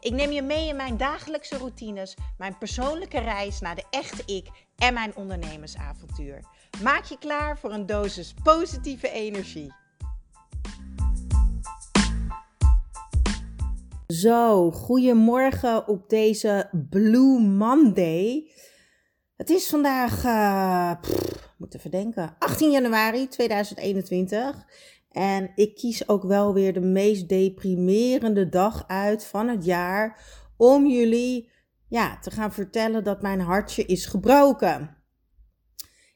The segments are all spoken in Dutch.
Ik neem je mee in mijn dagelijkse routines, mijn persoonlijke reis naar de echte ik en mijn ondernemersavontuur. Maak je klaar voor een dosis positieve energie. Zo, goedemorgen op deze Blue Monday. Het is vandaag, uh, moet even denken, 18 januari 2021. En ik kies ook wel weer de meest deprimerende dag uit van het jaar om jullie ja, te gaan vertellen dat mijn hartje is gebroken.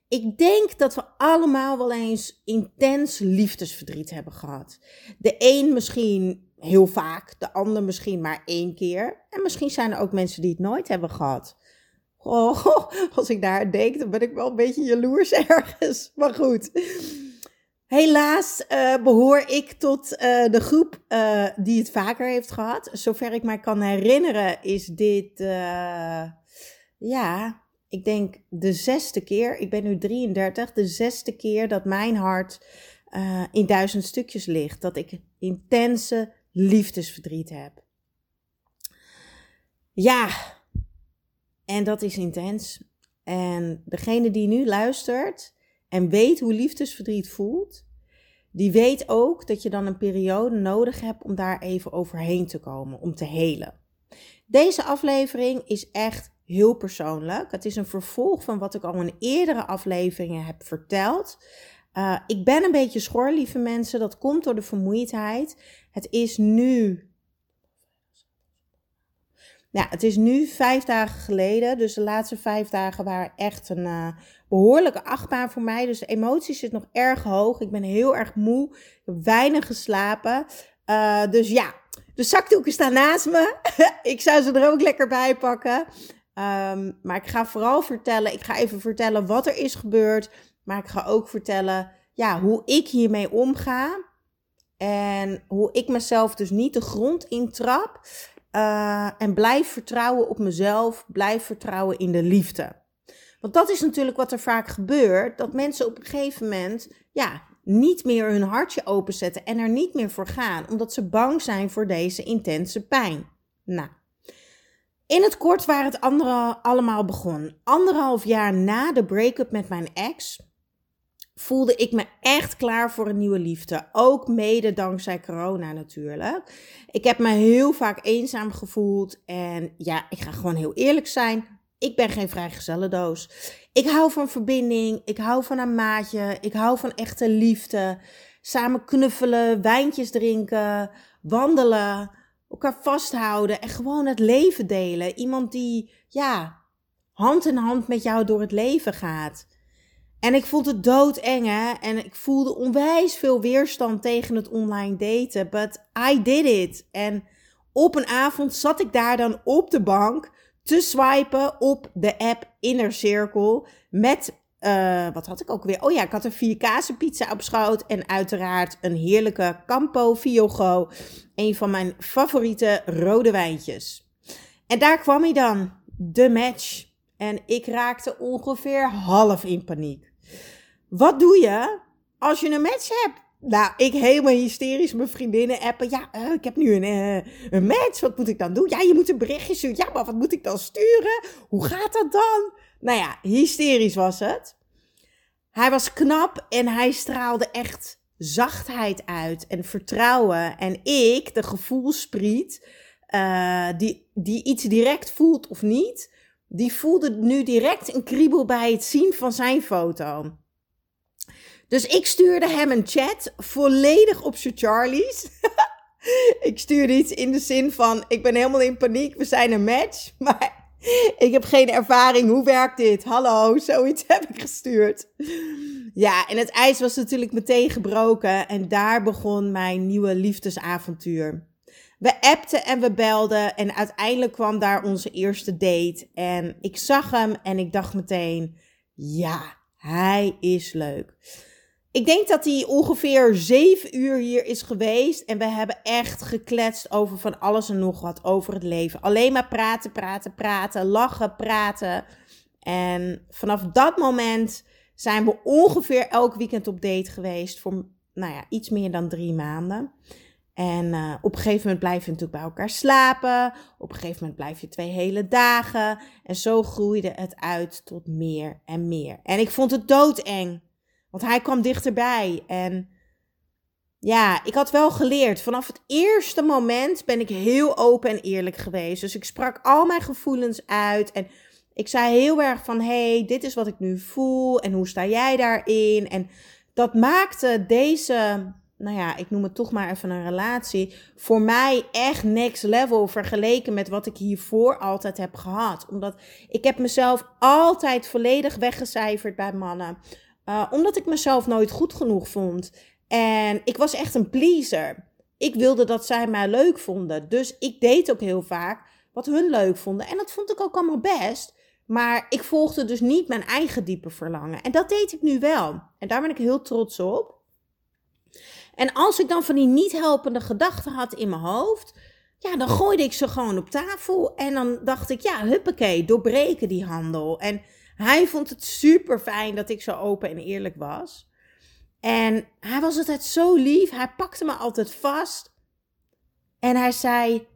Ik denk dat we allemaal wel eens intens liefdesverdriet hebben gehad. De een misschien heel vaak, de ander misschien maar één keer. En misschien zijn er ook mensen die het nooit hebben gehad. Oh, als ik daar denk, dan ben ik wel een beetje jaloers ergens. Maar goed. Helaas uh, behoor ik tot uh, de groep uh, die het vaker heeft gehad. Zover ik mij kan herinneren is dit, ja, ik denk de zesde keer. Ik ben nu 33, de zesde keer dat mijn hart in duizend stukjes ligt. Dat ik intense liefdesverdriet heb. Ja, en dat is intens. En degene die nu luistert en weet hoe liefdesverdriet voelt, die weet ook dat je dan een periode nodig hebt om daar even overheen te komen, om te helen. Deze aflevering is echt heel persoonlijk. Het is een vervolg van wat ik al in eerdere afleveringen heb verteld. Uh, ik ben een beetje schor, lieve mensen. Dat komt door de vermoeidheid. Het is nu ja, het is nu vijf dagen geleden. Dus de laatste vijf dagen waren echt een uh, behoorlijke achtbaan voor mij. Dus de emotie zit nog erg hoog. Ik ben heel erg moe. Ik heb weinig geslapen. Uh, dus ja, de zakdoeken staan naast me. ik zou ze er ook lekker bij pakken. Um, maar ik ga vooral vertellen. Ik ga even vertellen wat er is gebeurd. Maar ik ga ook vertellen ja, hoe ik hiermee omga. En hoe ik mezelf dus niet de grond intrap. Uh, en blijf vertrouwen op mezelf, blijf vertrouwen in de liefde. Want dat is natuurlijk wat er vaak gebeurt, dat mensen op een gegeven moment ja, niet meer hun hartje openzetten en er niet meer voor gaan, omdat ze bang zijn voor deze intense pijn. Nou, in het kort waar het andere allemaal begon. Anderhalf jaar na de break-up met mijn ex voelde ik me echt klaar voor een nieuwe liefde. Ook mede dankzij corona natuurlijk. Ik heb me heel vaak eenzaam gevoeld. En ja, ik ga gewoon heel eerlijk zijn. Ik ben geen vrijgezellendoos. Ik hou van verbinding. Ik hou van een maatje. Ik hou van echte liefde. Samen knuffelen, wijntjes drinken, wandelen, elkaar vasthouden en gewoon het leven delen. Iemand die, ja, hand in hand met jou door het leven gaat. En ik vond het doodeng, hè. En ik voelde onwijs veel weerstand tegen het online daten. But I did it. En op een avond zat ik daar dan op de bank te swipen op de app Inner Circle. Met, uh, wat had ik ook weer? Oh ja, ik had een vier pizza op schoot. En uiteraard een heerlijke Campo Fiogo. Een van mijn favoriete rode wijntjes. En daar kwam hij dan. De match. En ik raakte ongeveer half in paniek. Wat doe je als je een match hebt? Nou, ik helemaal hysterisch mijn vriendinnen appen. Ja, uh, ik heb nu een, uh, een match. Wat moet ik dan doen? Ja, je moet een berichtje sturen. Ja, maar wat moet ik dan sturen? Hoe gaat dat dan? Nou ja, hysterisch was het. Hij was knap en hij straalde echt zachtheid uit en vertrouwen. En ik, de gevoelspriet, uh, die, die iets direct voelt of niet, die voelde nu direct een kriebel bij het zien van zijn foto. Dus ik stuurde hem een chat, volledig op zijn Charlie's. ik stuurde iets in de zin van: Ik ben helemaal in paniek, we zijn een match. Maar ik heb geen ervaring, hoe werkt dit? Hallo, zoiets heb ik gestuurd. Ja, en het ijs was natuurlijk meteen gebroken. En daar begon mijn nieuwe liefdesavontuur. We appten en we belden en uiteindelijk kwam daar onze eerste date. En ik zag hem en ik dacht meteen: Ja, hij is leuk. Ik denk dat hij ongeveer zeven uur hier is geweest. En we hebben echt gekletst over van alles en nog wat over het leven. Alleen maar praten, praten, praten, lachen, praten. En vanaf dat moment zijn we ongeveer elk weekend op date geweest. Voor nou ja, iets meer dan drie maanden. En uh, op een gegeven moment blijf je natuurlijk bij elkaar slapen. Op een gegeven moment blijf je twee hele dagen. En zo groeide het uit tot meer en meer. En ik vond het doodeng. Want hij kwam dichterbij. En ja, ik had wel geleerd. Vanaf het eerste moment ben ik heel open en eerlijk geweest. Dus ik sprak al mijn gevoelens uit. En ik zei heel erg van: hey, dit is wat ik nu voel. En hoe sta jij daarin? En dat maakte deze nou ja, ik noem het toch maar even een relatie, voor mij echt next level vergeleken met wat ik hiervoor altijd heb gehad. Omdat ik heb mezelf altijd volledig weggecijferd bij mannen. Uh, omdat ik mezelf nooit goed genoeg vond. En ik was echt een pleaser. Ik wilde dat zij mij leuk vonden. Dus ik deed ook heel vaak wat hun leuk vonden. En dat vond ik ook allemaal best. Maar ik volgde dus niet mijn eigen diepe verlangen. En dat deed ik nu wel. En daar ben ik heel trots op. En als ik dan van die niet helpende gedachten had in mijn hoofd, ja, dan gooide ik ze gewoon op tafel. En dan dacht ik, ja, huppakee, doorbreken die handel. En hij vond het super fijn dat ik zo open en eerlijk was. En hij was altijd zo lief. Hij pakte me altijd vast. En hij zei: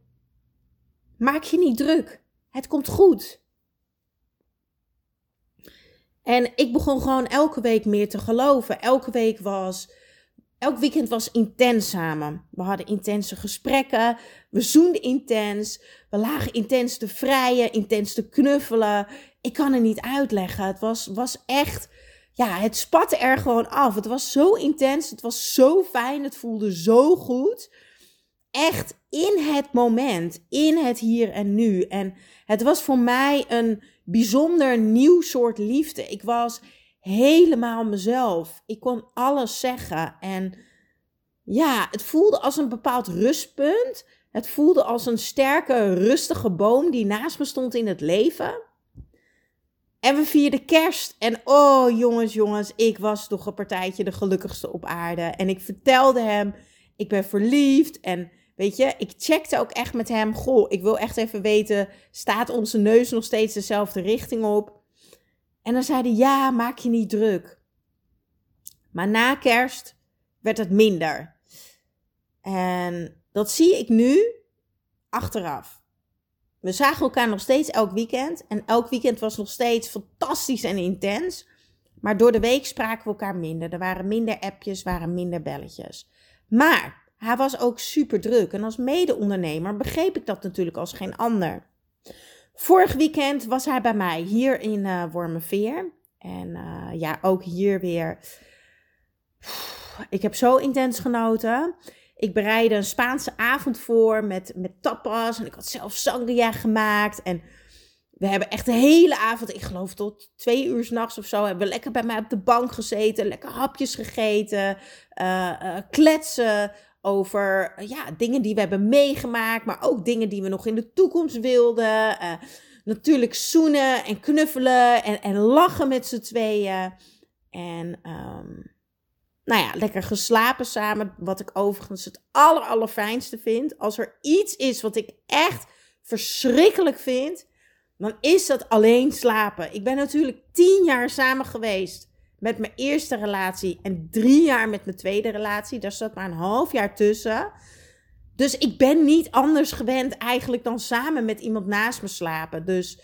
Maak je niet druk. Het komt goed. En ik begon gewoon elke week meer te geloven. Elke week was Elk weekend was intens samen. We hadden intense gesprekken. We zoenden intens. We lagen intens te vrijen, intens te knuffelen. Ik kan het niet uitleggen. Het was, was echt. Ja, het spatte er gewoon af. Het was zo intens. Het was zo fijn. Het voelde zo goed. Echt in het moment. In het hier en nu. En het was voor mij een bijzonder nieuw soort liefde. Ik was helemaal mezelf. Ik kon alles zeggen. En ja, het voelde als een bepaald rustpunt. Het voelde als een sterke, rustige boom die naast me stond in het leven. En we vierden kerst. En oh, jongens, jongens, ik was toch een partijtje de gelukkigste op aarde. En ik vertelde hem, ik ben verliefd. En weet je, ik checkte ook echt met hem. Goh, ik wil echt even weten, staat onze neus nog steeds dezelfde richting op? En dan zei hij, ja, maak je niet druk. Maar na kerst werd het minder. En dat zie ik nu achteraf. We zagen elkaar nog steeds elk weekend. En elk weekend was nog steeds fantastisch en intens. Maar door de week spraken we elkaar minder. Er waren minder appjes, waren minder belletjes. Maar hij was ook super druk. En als mede-ondernemer begreep ik dat natuurlijk als geen ander. Vorig weekend was hij bij mij hier in uh, Wormerveer. En uh, ja, ook hier weer. Ik heb zo intens genoten. Ik bereidde een Spaanse avond voor met, met tapas. En ik had zelf sangria gemaakt. En we hebben echt de hele avond, ik geloof tot twee uur s'nachts of zo, hebben we lekker bij mij op de bank gezeten. Lekker hapjes gegeten. Uh, kletsen over ja, dingen die we hebben meegemaakt, maar ook dingen die we nog in de toekomst wilden. Uh, natuurlijk zoenen en knuffelen en, en lachen met z'n tweeën. En um, nou ja, lekker geslapen samen, wat ik overigens het aller, allerfijnste vind. Als er iets is wat ik echt verschrikkelijk vind, dan is dat alleen slapen. Ik ben natuurlijk tien jaar samen geweest met mijn eerste relatie en drie jaar met mijn tweede relatie. Daar zat maar een half jaar tussen. Dus ik ben niet anders gewend eigenlijk dan samen met iemand naast me slapen. Dus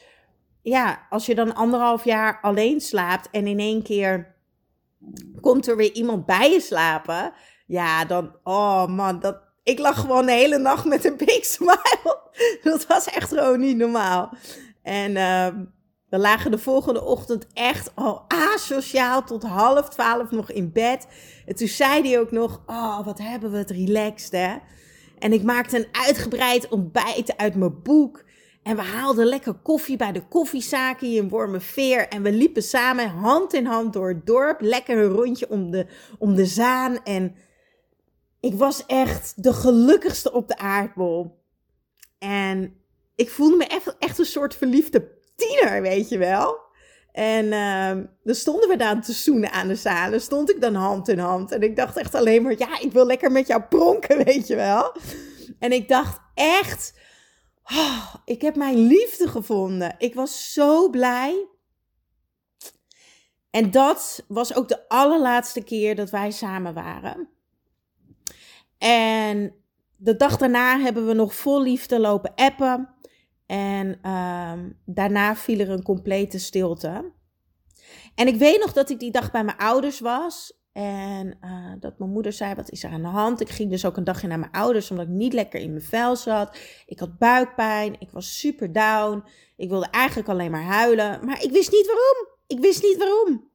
ja, als je dan anderhalf jaar alleen slaapt en in één keer komt er weer iemand bij je slapen. Ja, dan, oh man, dat, ik lag gewoon de hele nacht met een big smile. Dat was echt gewoon niet normaal. En uh, we lagen de volgende ochtend echt al asociaal tot half twaalf nog in bed. En toen zei hij ook nog, oh, wat hebben we het relaxed, hè. En ik maakte een uitgebreid ontbijt uit mijn boek. En we haalden lekker koffie bij de koffiezaak hier in Wormerveer. En we liepen samen hand in hand door het dorp. Lekker een rondje om de, om de zaan. En ik was echt de gelukkigste op de aardbol. En ik voelde me echt, echt een soort verliefde weet je wel. En uh, dan stonden we daar te zoenen aan de zalen. Stond ik dan hand in hand. En ik dacht echt alleen maar, ja, ik wil lekker met jou pronken, weet je wel. En ik dacht echt, oh, ik heb mijn liefde gevonden. Ik was zo blij. En dat was ook de allerlaatste keer dat wij samen waren. En de dag daarna hebben we nog vol liefde lopen appen. En uh, daarna viel er een complete stilte. En ik weet nog dat ik die dag bij mijn ouders was. En uh, dat mijn moeder zei: Wat is er aan de hand? Ik ging dus ook een dagje naar mijn ouders, omdat ik niet lekker in mijn vel zat. Ik had buikpijn. Ik was super down. Ik wilde eigenlijk alleen maar huilen. Maar ik wist niet waarom. Ik wist niet waarom.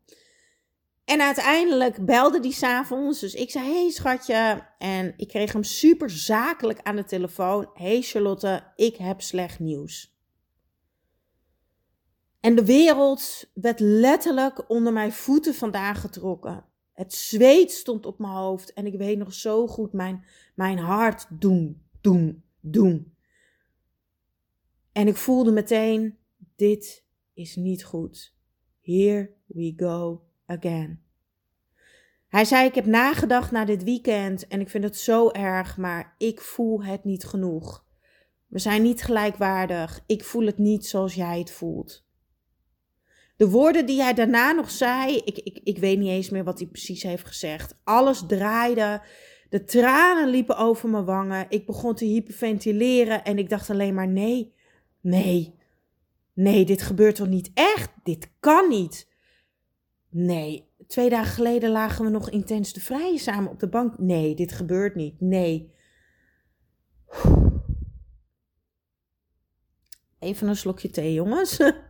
En uiteindelijk belde die s'avonds. Dus ik zei: Hey schatje. En ik kreeg hem super zakelijk aan de telefoon. Hey Charlotte, ik heb slecht nieuws. En de wereld werd letterlijk onder mijn voeten vandaan getrokken. Het zweet stond op mijn hoofd. En ik weet nog zo goed mijn, mijn hart doen, doen, doen. En ik voelde meteen: dit is niet goed. Here we go Hij zei: Ik heb nagedacht na dit weekend en ik vind het zo erg, maar ik voel het niet genoeg. We zijn niet gelijkwaardig. Ik voel het niet zoals jij het voelt. De woorden die hij daarna nog zei, ik, ik, ik weet niet eens meer wat hij precies heeft gezegd. Alles draaide. De tranen liepen over mijn wangen. Ik begon te hyperventileren en ik dacht alleen maar: nee, nee, nee, dit gebeurt toch niet echt? Dit kan niet. Nee, twee dagen geleden lagen we nog intens te vrijen samen op de bank. Nee, dit gebeurt niet. Nee. Even een slokje thee, jongens.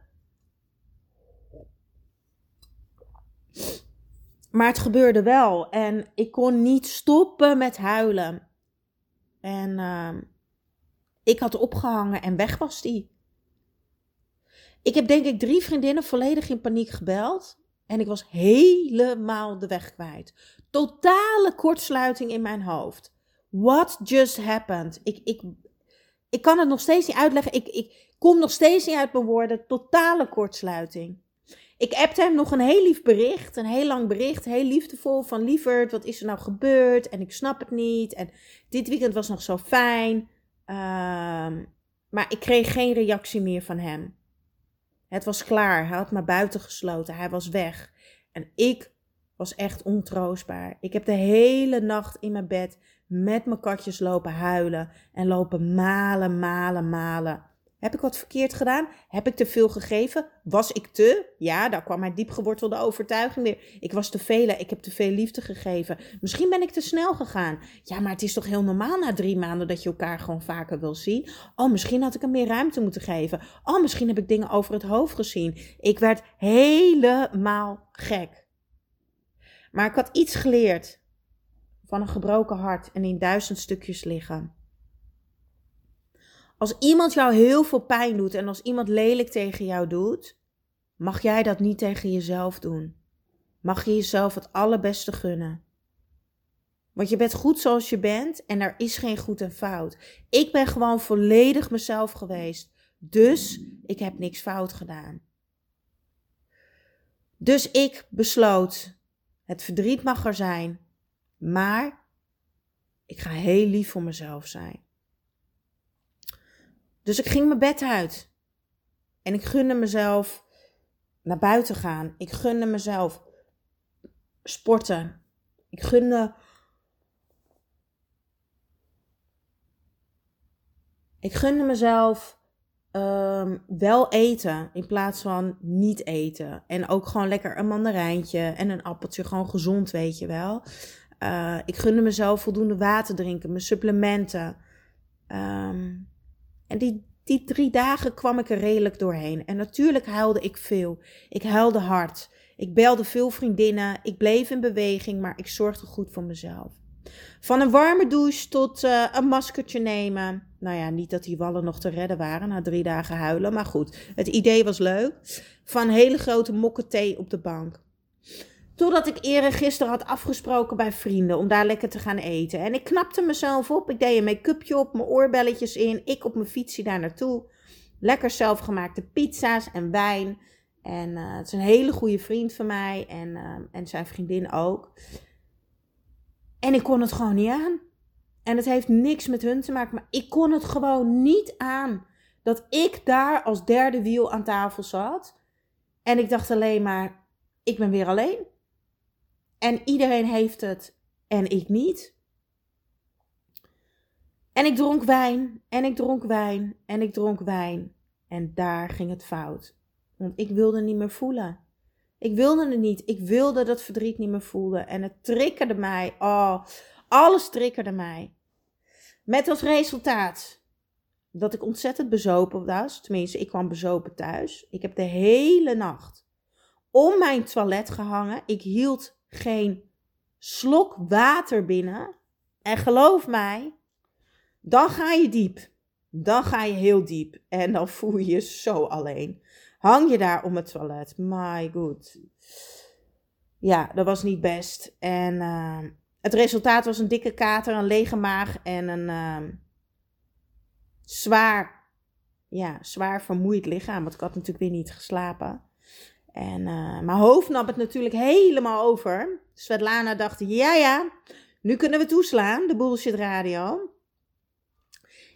Maar het gebeurde wel. En ik kon niet stoppen met huilen. En uh, ik had opgehangen en weg was die. Ik heb denk ik drie vriendinnen volledig in paniek gebeld. En ik was helemaal de weg kwijt. Totale kortsluiting in mijn hoofd. What just happened? Ik, ik, ik kan het nog steeds niet uitleggen. Ik, ik kom nog steeds niet uit mijn woorden. Totale kortsluiting. Ik appte hem nog een heel lief bericht, een heel lang bericht, heel liefdevol van lieverd, wat is er nou gebeurd? En ik snap het niet. En dit weekend was nog zo fijn. Uh, maar ik kreeg geen reactie meer van hem. Het was klaar. Hij had me buiten gesloten. Hij was weg. En ik was echt ontroostbaar. Ik heb de hele nacht in mijn bed met mijn katjes lopen huilen en lopen malen, malen, malen. Heb ik wat verkeerd gedaan? Heb ik te veel gegeven? Was ik te? Ja, daar kwam mijn diepgewortelde overtuiging weer. Ik was te veel, ik heb te veel liefde gegeven. Misschien ben ik te snel gegaan. Ja, maar het is toch heel normaal na drie maanden dat je elkaar gewoon vaker wil zien? Oh, misschien had ik hem meer ruimte moeten geven. Oh, misschien heb ik dingen over het hoofd gezien. Ik werd helemaal gek. Maar ik had iets geleerd van een gebroken hart en in duizend stukjes liggen. Als iemand jou heel veel pijn doet en als iemand lelijk tegen jou doet, mag jij dat niet tegen jezelf doen. Mag je jezelf het allerbeste gunnen. Want je bent goed zoals je bent en er is geen goed en fout. Ik ben gewoon volledig mezelf geweest. Dus ik heb niks fout gedaan. Dus ik besloot: het verdriet mag er zijn, maar ik ga heel lief voor mezelf zijn. Dus ik ging mijn bed uit. En ik gunde mezelf naar buiten gaan. Ik gunde mezelf sporten. Ik gunde. Ik gunde mezelf um, wel eten in plaats van niet eten. En ook gewoon lekker een mandarijntje en een appeltje. Gewoon gezond, weet je wel. Uh, ik gunde mezelf voldoende water drinken, mijn supplementen. Um, en die, die drie dagen kwam ik er redelijk doorheen. En natuurlijk huilde ik veel. Ik huilde hard. Ik belde veel vriendinnen. Ik bleef in beweging, maar ik zorgde goed voor mezelf. Van een warme douche tot uh, een maskertje nemen. Nou ja, niet dat die wallen nog te redden waren na drie dagen huilen. Maar goed, het idee was leuk. Van hele grote mokken thee op de bank. Totdat ik eerder gisteren had afgesproken bij vrienden om daar lekker te gaan eten. En ik knapte mezelf op. Ik deed een make-upje op, mijn oorbelletjes in. Ik op mijn fietsje daar naartoe. Lekker zelfgemaakte pizza's en wijn. En uh, het is een hele goede vriend van mij en, uh, en zijn vriendin ook. En ik kon het gewoon niet aan. En het heeft niks met hun te maken, maar ik kon het gewoon niet aan. Dat ik daar als derde wiel aan tafel zat. En ik dacht alleen maar, ik ben weer alleen. En iedereen heeft het en ik niet. En ik dronk wijn en ik dronk wijn en ik dronk wijn. En daar ging het fout. Want ik wilde niet meer voelen. Ik wilde het niet. Ik wilde dat verdriet niet meer voelen. En het triggerde mij. Oh, alles triggerde mij. Met als resultaat dat ik ontzettend bezopen was. Tenminste, ik kwam bezopen thuis. Ik heb de hele nacht om mijn toilet gehangen. Ik hield geen slok water binnen. En geloof mij, dan ga je diep. Dan ga je heel diep. En dan voel je je zo alleen. Hang je daar om het toilet. My god. Ja, dat was niet best. En uh, het resultaat was een dikke kater, een lege maag en een uh, zwaar, ja, zwaar vermoeid lichaam. Want ik had natuurlijk weer niet geslapen. En uh, mijn hoofd nam het natuurlijk helemaal over. Svetlana dacht, ja ja, nu kunnen we toeslaan, de bullshit radio.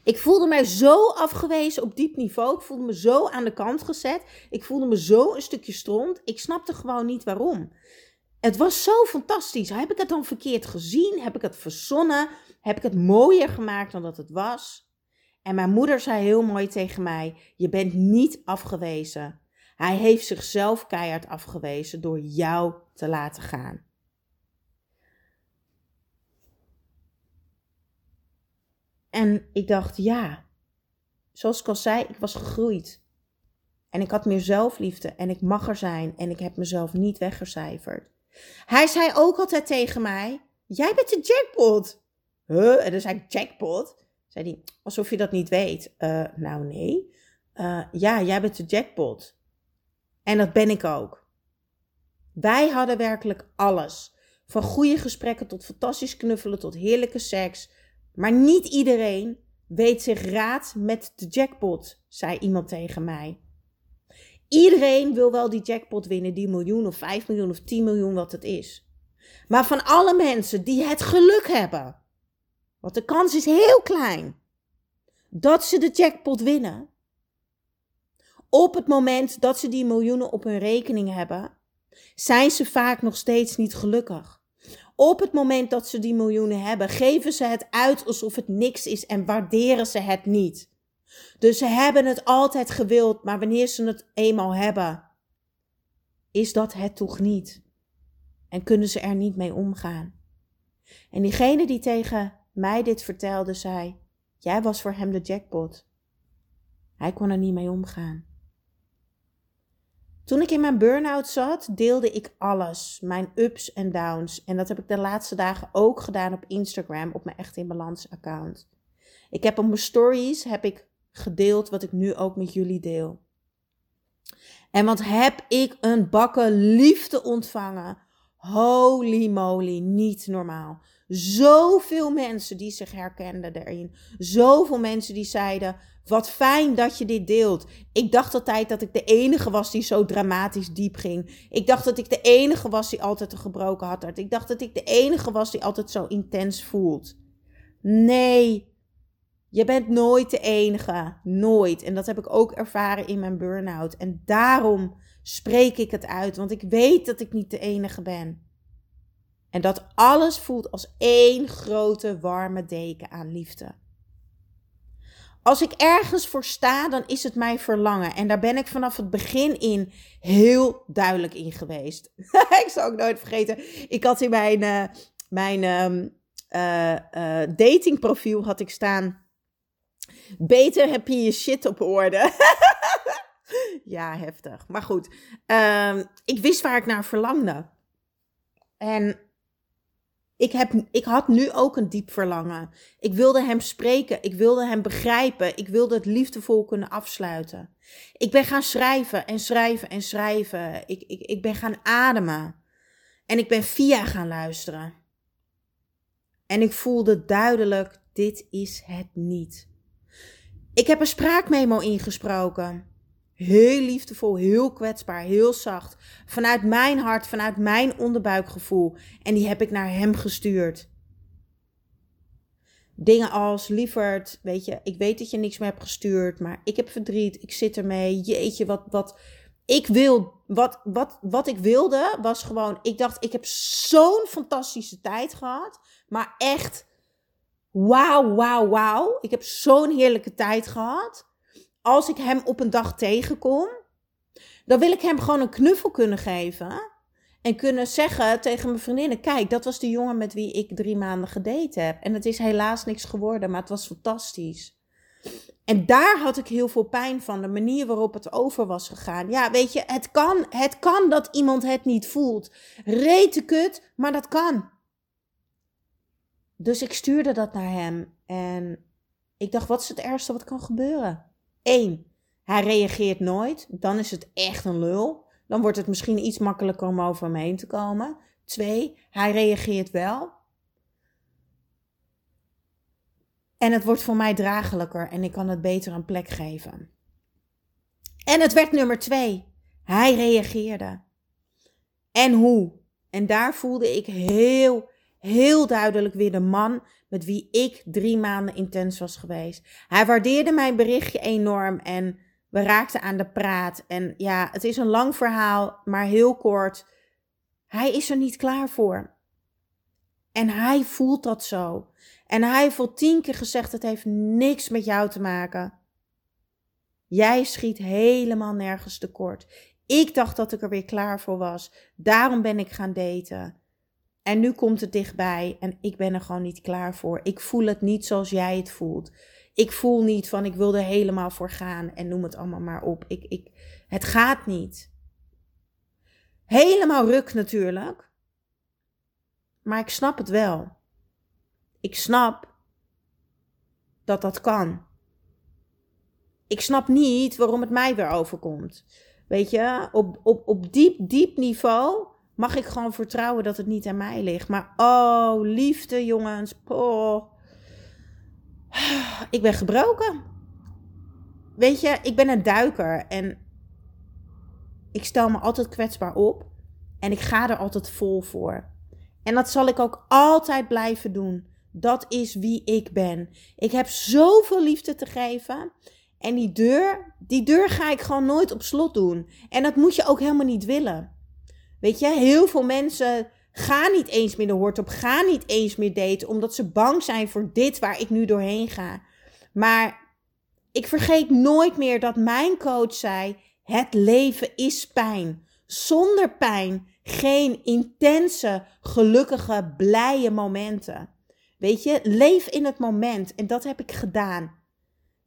Ik voelde mij zo afgewezen op diep niveau. Ik voelde me zo aan de kant gezet. Ik voelde me zo een stukje stront. Ik snapte gewoon niet waarom. Het was zo fantastisch. Heb ik het dan verkeerd gezien? Heb ik het verzonnen? Heb ik het mooier gemaakt dan dat het was? En mijn moeder zei heel mooi tegen mij: Je bent niet afgewezen. Hij heeft zichzelf keihard afgewezen door jou te laten gaan. En ik dacht, ja, zoals ik al zei, ik was gegroeid. En ik had meer zelfliefde en ik mag er zijn en ik heb mezelf niet weggecijferd. Hij zei ook altijd tegen mij, jij bent de jackpot. Huh? En dan zei ik, jackpot? Zei hij, alsof je dat niet weet. Uh, nou nee. Uh, ja, jij bent de jackpot. En dat ben ik ook. Wij hadden werkelijk alles. Van goede gesprekken tot fantastisch knuffelen tot heerlijke seks. Maar niet iedereen weet zich raad met de jackpot, zei iemand tegen mij. Iedereen wil wel die jackpot winnen, die miljoen of 5 miljoen of 10 miljoen, wat het is. Maar van alle mensen die het geluk hebben, want de kans is heel klein, dat ze de jackpot winnen, op het moment dat ze die miljoenen op hun rekening hebben, zijn ze vaak nog steeds niet gelukkig. Op het moment dat ze die miljoenen hebben, geven ze het uit alsof het niks is en waarderen ze het niet. Dus ze hebben het altijd gewild, maar wanneer ze het eenmaal hebben, is dat het toch niet. En kunnen ze er niet mee omgaan. En diegene die tegen mij dit vertelde, zei: Jij was voor hem de jackpot. Hij kon er niet mee omgaan. Toen ik in mijn burn-out zat, deelde ik alles, mijn ups en downs. En dat heb ik de laatste dagen ook gedaan op Instagram, op mijn Echt in Balans account. Ik heb op mijn stories heb ik gedeeld wat ik nu ook met jullie deel. En wat heb ik een bakken liefde ontvangen. Holy moly, niet normaal. Zoveel mensen die zich herkenden erin. Zoveel mensen die zeiden: Wat fijn dat je dit deelt. Ik dacht altijd dat ik de enige was die zo dramatisch diep ging. Ik dacht dat ik de enige was die altijd een gebroken had. Ik dacht dat ik de enige was die altijd zo intens voelt. Nee, je bent nooit de enige. Nooit. En dat heb ik ook ervaren in mijn burn-out. En daarom spreek ik het uit, want ik weet dat ik niet de enige ben. En dat alles voelt als één grote warme deken aan liefde. Als ik ergens voor sta, dan is het mijn verlangen. En daar ben ik vanaf het begin in heel duidelijk in geweest. ik zal ook nooit vergeten. Ik had in mijn, uh, mijn uh, uh, datingprofiel had ik staan. Beter heb je je shit op orde. ja, heftig. Maar goed, ehm, ik wist waar ik naar verlangde. En ik, heb, ik had nu ook een diep verlangen. Ik wilde hem spreken. Ik wilde hem begrijpen. Ik wilde het liefdevol kunnen afsluiten. Ik ben gaan schrijven en schrijven en schrijven. Ik, ik, ik ben gaan ademen. En ik ben via gaan luisteren. En ik voelde duidelijk: dit is het niet. Ik heb een spraakmemo ingesproken. Heel liefdevol, heel kwetsbaar, heel zacht. Vanuit mijn hart, vanuit mijn onderbuikgevoel. En die heb ik naar hem gestuurd. Dingen als, lieverd, weet je, ik weet dat je niks meer hebt gestuurd, maar ik heb verdriet, ik zit ermee. Jeetje, wat, wat, ik wil, wat, wat, wat ik wilde was gewoon, ik dacht, ik heb zo'n fantastische tijd gehad, maar echt, wauw, wauw, wauw. Ik heb zo'n heerlijke tijd gehad. Als ik hem op een dag tegenkom, dan wil ik hem gewoon een knuffel kunnen geven. En kunnen zeggen tegen mijn vriendinnen: Kijk, dat was de jongen met wie ik drie maanden gedate heb. En het is helaas niks geworden, maar het was fantastisch. En daar had ik heel veel pijn van, de manier waarop het over was gegaan. Ja, weet je, het kan, het kan dat iemand het niet voelt. Rete kut, maar dat kan. Dus ik stuurde dat naar hem en ik dacht, wat is het ergste wat kan gebeuren? Eén, hij reageert nooit, dan is het echt een lul. Dan wordt het misschien iets makkelijker om over hem heen te komen. Twee, hij reageert wel. En het wordt voor mij draaglijker en ik kan het beter een plek geven. En het werd nummer twee. Hij reageerde. En hoe? En daar voelde ik heel, heel duidelijk weer de man met wie ik drie maanden intens was geweest. Hij waardeerde mijn berichtje enorm en we raakten aan de praat. En ja, het is een lang verhaal, maar heel kort. Hij is er niet klaar voor. En hij voelt dat zo. En hij heeft al tien keer gezegd: het heeft niks met jou te maken. Jij schiet helemaal nergens tekort. Ik dacht dat ik er weer klaar voor was. Daarom ben ik gaan daten. En nu komt het dichtbij en ik ben er gewoon niet klaar voor. Ik voel het niet zoals jij het voelt. Ik voel niet van ik wil er helemaal voor gaan en noem het allemaal maar op. Ik, ik, het gaat niet. Helemaal ruk natuurlijk. Maar ik snap het wel. Ik snap dat dat kan. Ik snap niet waarom het mij weer overkomt. Weet je, op, op, op diep, diep niveau mag ik gewoon vertrouwen dat het niet aan mij ligt. Maar oh, liefde, jongens. Oh. Ik ben gebroken. Weet je, ik ben een duiker en ik stel me altijd kwetsbaar op en ik ga er altijd vol voor. En dat zal ik ook altijd blijven doen. Dat is wie ik ben. Ik heb zoveel liefde te geven. En die deur, die deur ga ik gewoon nooit op slot doen. En dat moet je ook helemaal niet willen. Weet je, heel veel mensen gaan niet eens meer de hoort op, gaan niet eens meer daten, omdat ze bang zijn voor dit waar ik nu doorheen ga. Maar ik vergeet nooit meer dat mijn coach zei: het leven is pijn. Zonder pijn geen intense, gelukkige, blije momenten. Weet je, leef in het moment. En dat heb ik gedaan.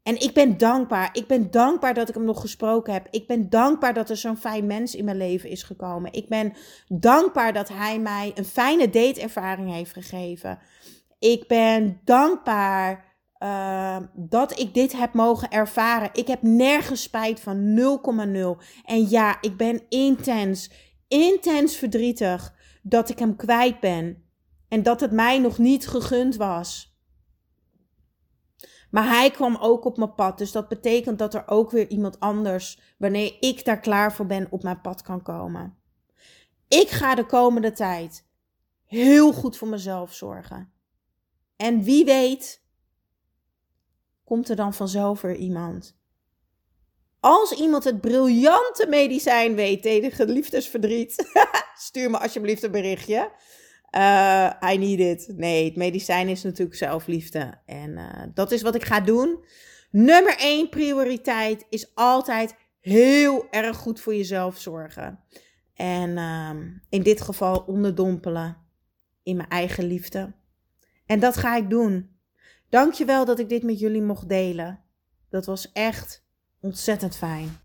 En ik ben dankbaar. Ik ben dankbaar dat ik hem nog gesproken heb. Ik ben dankbaar dat er zo'n fijn mens in mijn leven is gekomen. Ik ben dankbaar dat hij mij een fijne dateervaring heeft gegeven. Ik ben dankbaar uh, dat ik dit heb mogen ervaren. Ik heb nergens spijt van 0,0. En ja, ik ben intens, intens verdrietig dat ik hem kwijt ben. En dat het mij nog niet gegund was. Maar hij kwam ook op mijn pad. Dus dat betekent dat er ook weer iemand anders, wanneer ik daar klaar voor ben, op mijn pad kan komen. Ik ga de komende tijd heel goed voor mezelf zorgen. En wie weet, komt er dan vanzelf weer iemand. Als iemand het briljante medicijn weet tegen liefdesverdriet, stuur me alsjeblieft een berichtje. Uh, I need it. Nee, het medicijn is natuurlijk zelfliefde. En uh, dat is wat ik ga doen. Nummer één prioriteit is altijd heel erg goed voor jezelf zorgen. En uh, in dit geval onderdompelen in mijn eigen liefde. En dat ga ik doen. Dankjewel dat ik dit met jullie mocht delen. Dat was echt ontzettend fijn.